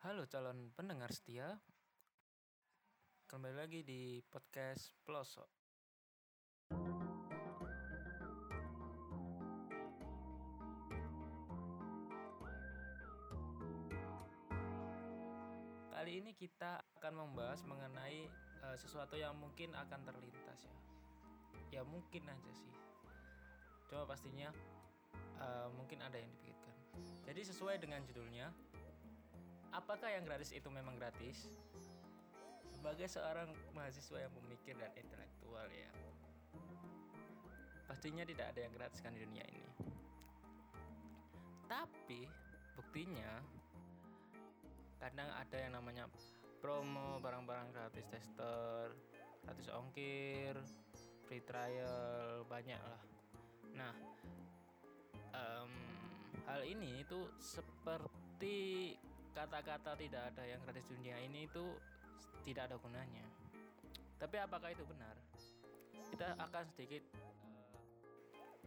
Halo calon pendengar setia, kembali lagi di podcast Pelosok. Kali ini kita akan membahas mengenai uh, sesuatu yang mungkin akan terlintas ya. Ya mungkin aja sih. Cuma pastinya uh, mungkin ada yang dipikirkan. Jadi sesuai dengan judulnya, Apakah yang gratis itu memang gratis? Sebagai seorang mahasiswa yang memikir dan intelektual ya, pastinya tidak ada yang gratis kan di dunia ini. Tapi buktinya kadang ada yang namanya promo barang-barang gratis tester, gratis ongkir, free trial banyak lah. Nah, um, hal ini itu seperti kata-kata tidak ada yang gratis dunia ini itu tidak ada gunanya. Tapi apakah itu benar? Kita akan sedikit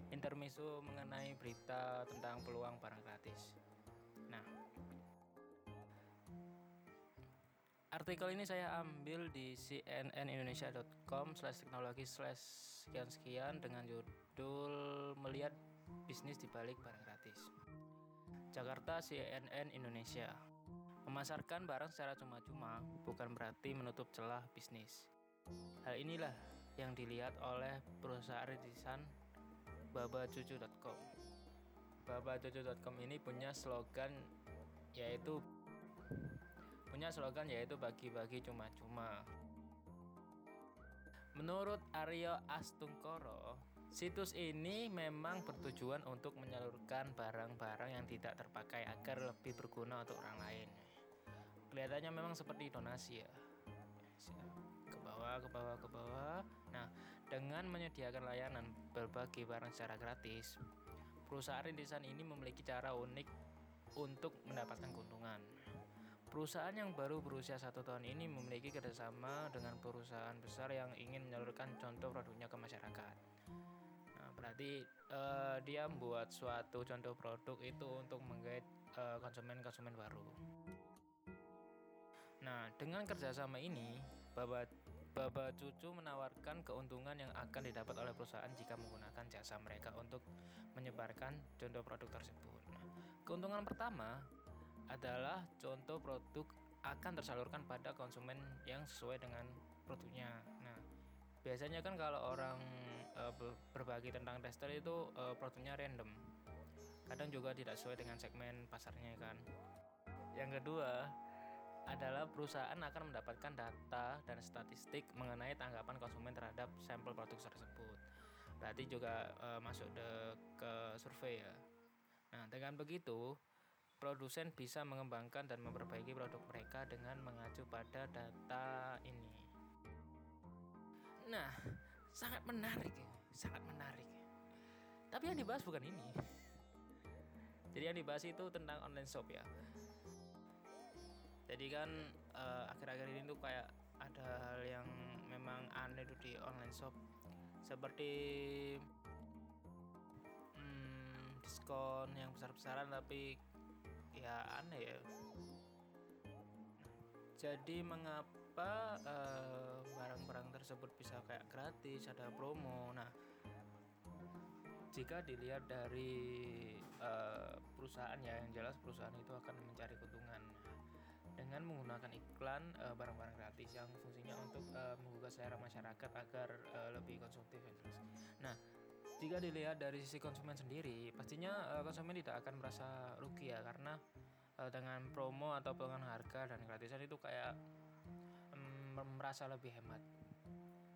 uh, mengenai berita tentang peluang barang gratis. Nah, artikel ini saya ambil di cnnindonesia.com slash teknologi slash sekian-sekian dengan judul melihat bisnis di balik barang gratis. Jakarta CNN Indonesia Memasarkan barang secara cuma-cuma bukan berarti menutup celah bisnis. Hal inilah yang dilihat oleh perusahaan rintisan babacucu.com. Babacucu.com ini punya slogan yaitu punya slogan yaitu bagi-bagi cuma-cuma. Menurut Aryo Astungkoro, situs ini memang bertujuan untuk menyalurkan barang-barang yang tidak terpakai agar lebih berguna untuk orang lain kelihatannya memang seperti donasi ya ke bawah ke bawah ke bawah nah dengan menyediakan layanan berbagi barang secara gratis perusahaan rintisan ini memiliki cara unik untuk mendapatkan keuntungan Perusahaan yang baru berusia satu tahun ini memiliki kerjasama dengan perusahaan besar yang ingin menyalurkan contoh produknya ke masyarakat. Nah, berarti uh, dia membuat suatu contoh produk itu untuk menggait uh, konsumen-konsumen baru. Nah, dengan kerjasama ini, Baba, Baba Cucu menawarkan keuntungan yang akan didapat oleh perusahaan jika menggunakan jasa mereka untuk menyebarkan contoh produk tersebut. Nah, keuntungan pertama adalah contoh produk akan tersalurkan pada konsumen yang sesuai dengan produknya. Nah, biasanya kan kalau orang e, berbagi tentang tester itu e, produknya random. Kadang juga tidak sesuai dengan segmen pasarnya kan. Yang kedua, adalah perusahaan akan mendapatkan data dan statistik mengenai tanggapan konsumen terhadap sampel produk tersebut. Berarti juga e, masuk de, ke survei ya. Nah, dengan begitu, produsen bisa mengembangkan dan memperbaiki produk mereka dengan mengacu pada data ini. Nah, sangat menarik ya, sangat menarik. Tapi yang dibahas bukan ini. Jadi yang dibahas itu tentang online shop ya jadi kan uh, akhir-akhir ini tuh kayak ada hal yang memang aneh tuh di online shop. Seperti hmm, diskon yang besar-besaran tapi ya aneh ya. Jadi mengapa eh, barang-barang tersebut bisa kayak gratis ada promo? Nah jika dilihat dari uh, perusahaan ya yang jelas perusahaan itu akan mencari keuntungan dengan menggunakan iklan uh, barang-barang gratis yang fungsinya untuk uh, menggugah selera masyarakat agar uh, lebih konsumtif ya terus. Nah, jika dilihat dari sisi konsumen sendiri, pastinya uh, konsumen tidak akan merasa rugi ya karena uh, dengan promo atau potongan harga dan gratisan itu kayak um, merasa lebih hemat.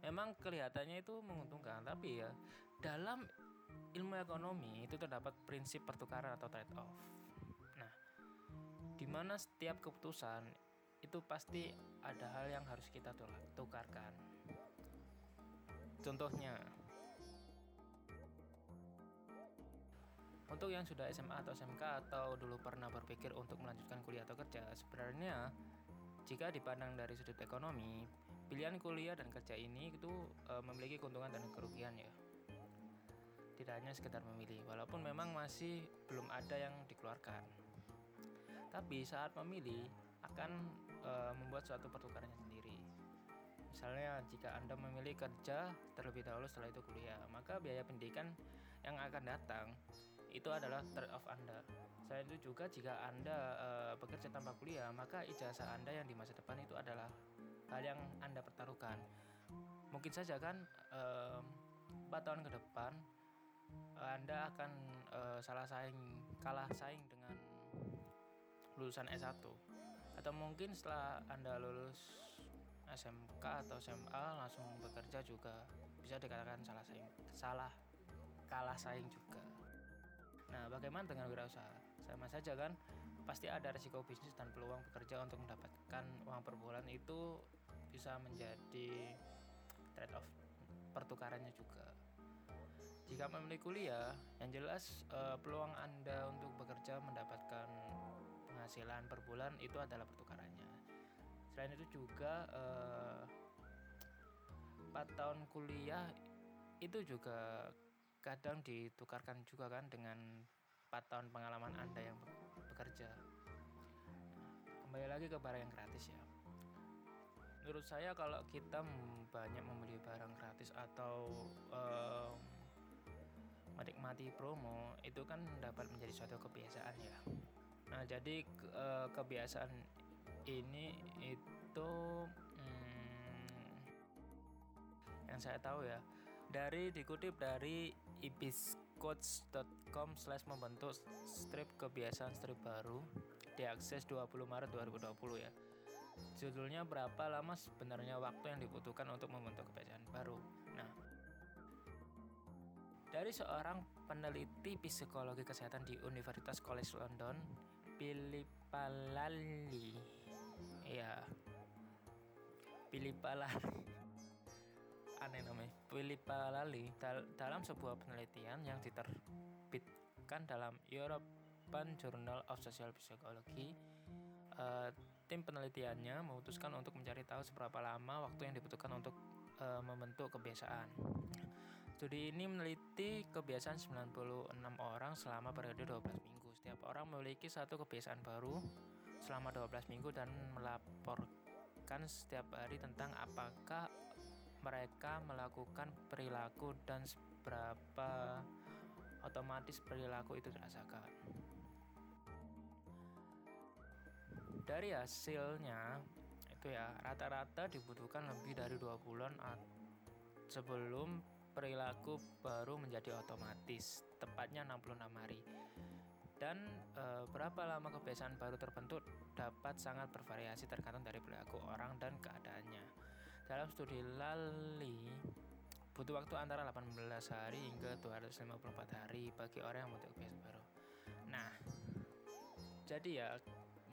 Memang kelihatannya itu menguntungkan, tapi ya dalam ilmu ekonomi itu terdapat prinsip pertukaran atau trade off. Nah, di mana setiap keputusan itu pasti ada hal yang harus kita tukarkan. Contohnya, untuk yang sudah SMA atau SMK atau dulu pernah berpikir untuk melanjutkan kuliah atau kerja, sebenarnya jika dipandang dari sudut ekonomi, pilihan kuliah dan kerja ini itu e, memiliki keuntungan dan kerugian ya. Tidak hanya sekedar memilih, walaupun memang masih belum ada yang dikeluarkan. Tapi saat memilih, akan e, membuat suatu pertukarannya sendiri. Misalnya jika Anda memilih kerja terlebih dahulu setelah itu kuliah, maka biaya pendidikan yang akan datang itu adalah trade off Anda. Selain itu juga jika Anda e, bekerja tanpa kuliah, maka ijazah Anda yang di masa depan itu adalah hal yang Anda pertaruhkan. Mungkin saja kan e, 4 tahun ke depan Anda akan e, salah saing kalah saing dengan lulusan S1 atau mungkin setelah Anda lulus SMK atau SMA langsung bekerja juga bisa dikatakan salah saing salah kalah saing juga. Nah, bagaimana dengan wirausaha? Sama saja kan? Pasti ada risiko bisnis dan peluang bekerja untuk mendapatkan uang per bulan itu bisa menjadi trade off pertukarannya juga. Jika memilih kuliah, yang jelas eh, peluang Anda untuk bekerja mendapatkan penghasilan per bulan itu adalah pertukarannya. Selain itu juga eh, 4 tahun kuliah itu juga kadang ditukarkan juga kan dengan 4 tahun pengalaman Anda yang bekerja. Kembali lagi ke barang yang gratis ya. Menurut saya kalau kita banyak membeli barang gratis atau um, menikmati promo itu kan dapat menjadi suatu kebiasaan ya Nah, jadi ke, uh, kebiasaan ini itu hmm, yang saya tahu ya dari dikutip dari ibiscoach.com slash membentuk strip kebiasaan strip baru diakses 20 Maret 2020 ya. Judulnya berapa lama sebenarnya waktu yang dibutuhkan untuk membentuk kebiasaan baru? Nah dari seorang peneliti psikologi kesehatan di Universitas College London Pilipalali. Ya Pilipalali. Aneh namanya. Pilipalali. Dal dalam sebuah penelitian yang diterbitkan dalam European Journal of Social Psychology uh, tim penelitiannya memutuskan untuk mencari tahu seberapa lama waktu yang dibutuhkan untuk uh, membentuk kebiasaan Studi ini meneliti kebiasaan 96 orang selama periode 12 minggu setiap orang memiliki satu kebiasaan baru selama 12 minggu dan melaporkan setiap hari tentang apakah mereka melakukan perilaku dan seberapa otomatis perilaku itu dirasakan. Dari hasilnya itu ya rata-rata dibutuhkan lebih dari dua bulan sebelum perilaku baru menjadi otomatis, tepatnya 66 hari dan e, berapa lama kebiasaan baru terbentuk dapat sangat bervariasi tergantung dari perilaku orang dan keadaannya. Dalam studi Lali, butuh waktu antara 18 hari hingga 254 hari bagi orang yang membentuk kebiasaan baru. Nah, jadi ya,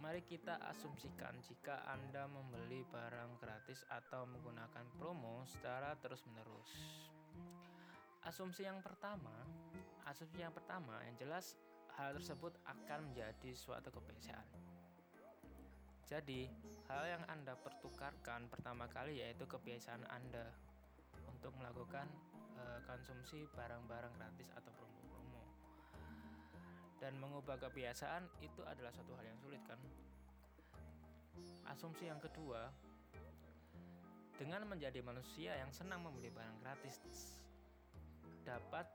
mari kita asumsikan jika Anda membeli barang gratis atau menggunakan promo secara terus-menerus. Asumsi yang pertama, asumsi yang pertama yang jelas hal tersebut akan menjadi suatu kebiasaan. Jadi, hal yang Anda pertukarkan pertama kali yaitu kebiasaan Anda untuk melakukan e, konsumsi barang-barang gratis atau promo-promo. Dan mengubah kebiasaan itu adalah suatu hal yang sulit kan? Asumsi yang kedua, dengan menjadi manusia yang senang membeli barang gratis. Dapat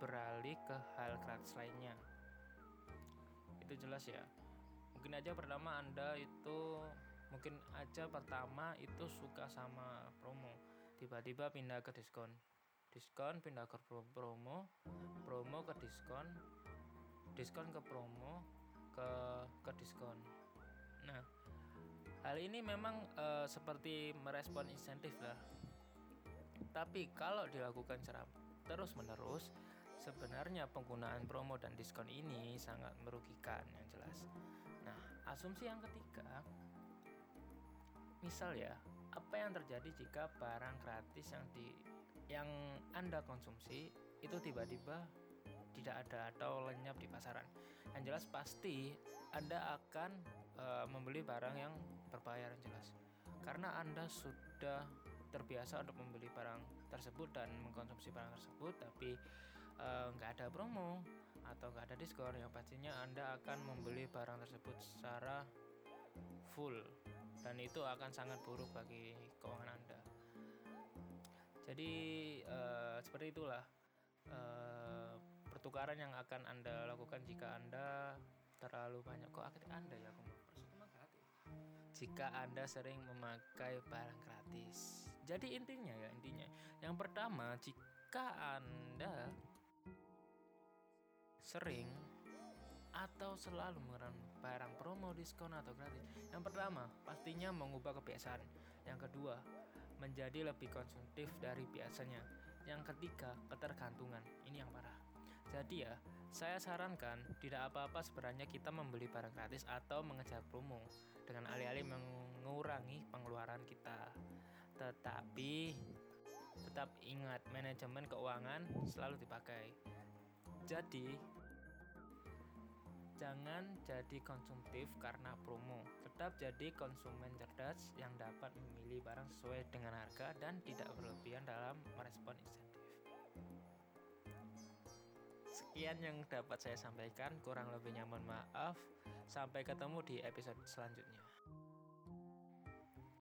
beralih ke hal gratis lainnya. Itu jelas ya. Mungkin aja pertama anda itu mungkin aja pertama itu suka sama promo. Tiba-tiba pindah ke diskon. Diskon pindah ke promo promo ke diskon diskon ke promo ke ke diskon. Nah hal ini memang e, seperti merespon insentif lah tapi kalau dilakukan secara terus menerus Sebenarnya penggunaan promo dan diskon ini sangat merugikan yang jelas. Nah, asumsi yang ketiga, misal ya, apa yang terjadi jika barang gratis yang di yang Anda konsumsi itu tiba-tiba tidak ada atau lenyap di pasaran. Yang jelas pasti Anda akan e, membeli barang yang berbayar jelas. Karena Anda sudah terbiasa untuk membeli barang tersebut dan mengkonsumsi barang tersebut tapi Eh, nggak ada promo atau nggak ada diskon yang pastinya anda akan membeli barang tersebut secara full dan itu akan sangat buruk bagi keuangan Anda. Jadi uh, seperti itulah uh, pertukaran yang akan Anda lakukan jika Anda terlalu banyak kok Anda jika Anda sering memakai barang gratis. Jadi intinya ya intinya yang pertama jika Anda sering atau selalu menggunakan barang promo, diskon atau gratis. Yang pertama, pastinya mengubah kebiasaan. Yang kedua, menjadi lebih konsumtif dari biasanya. Yang ketiga, ketergantungan. Ini yang parah. Jadi ya, saya sarankan tidak apa-apa sebenarnya kita membeli barang gratis atau mengejar promo dengan alih-alih mengurangi pengeluaran kita. Tetapi tetap ingat manajemen keuangan selalu dipakai. Jadi jangan jadi konsumtif karena promo. Tetap jadi konsumen cerdas yang dapat memilih barang sesuai dengan harga dan tidak berlebihan dalam merespon insentif. Sekian yang dapat saya sampaikan, kurang lebihnya mohon maaf. Sampai ketemu di episode selanjutnya.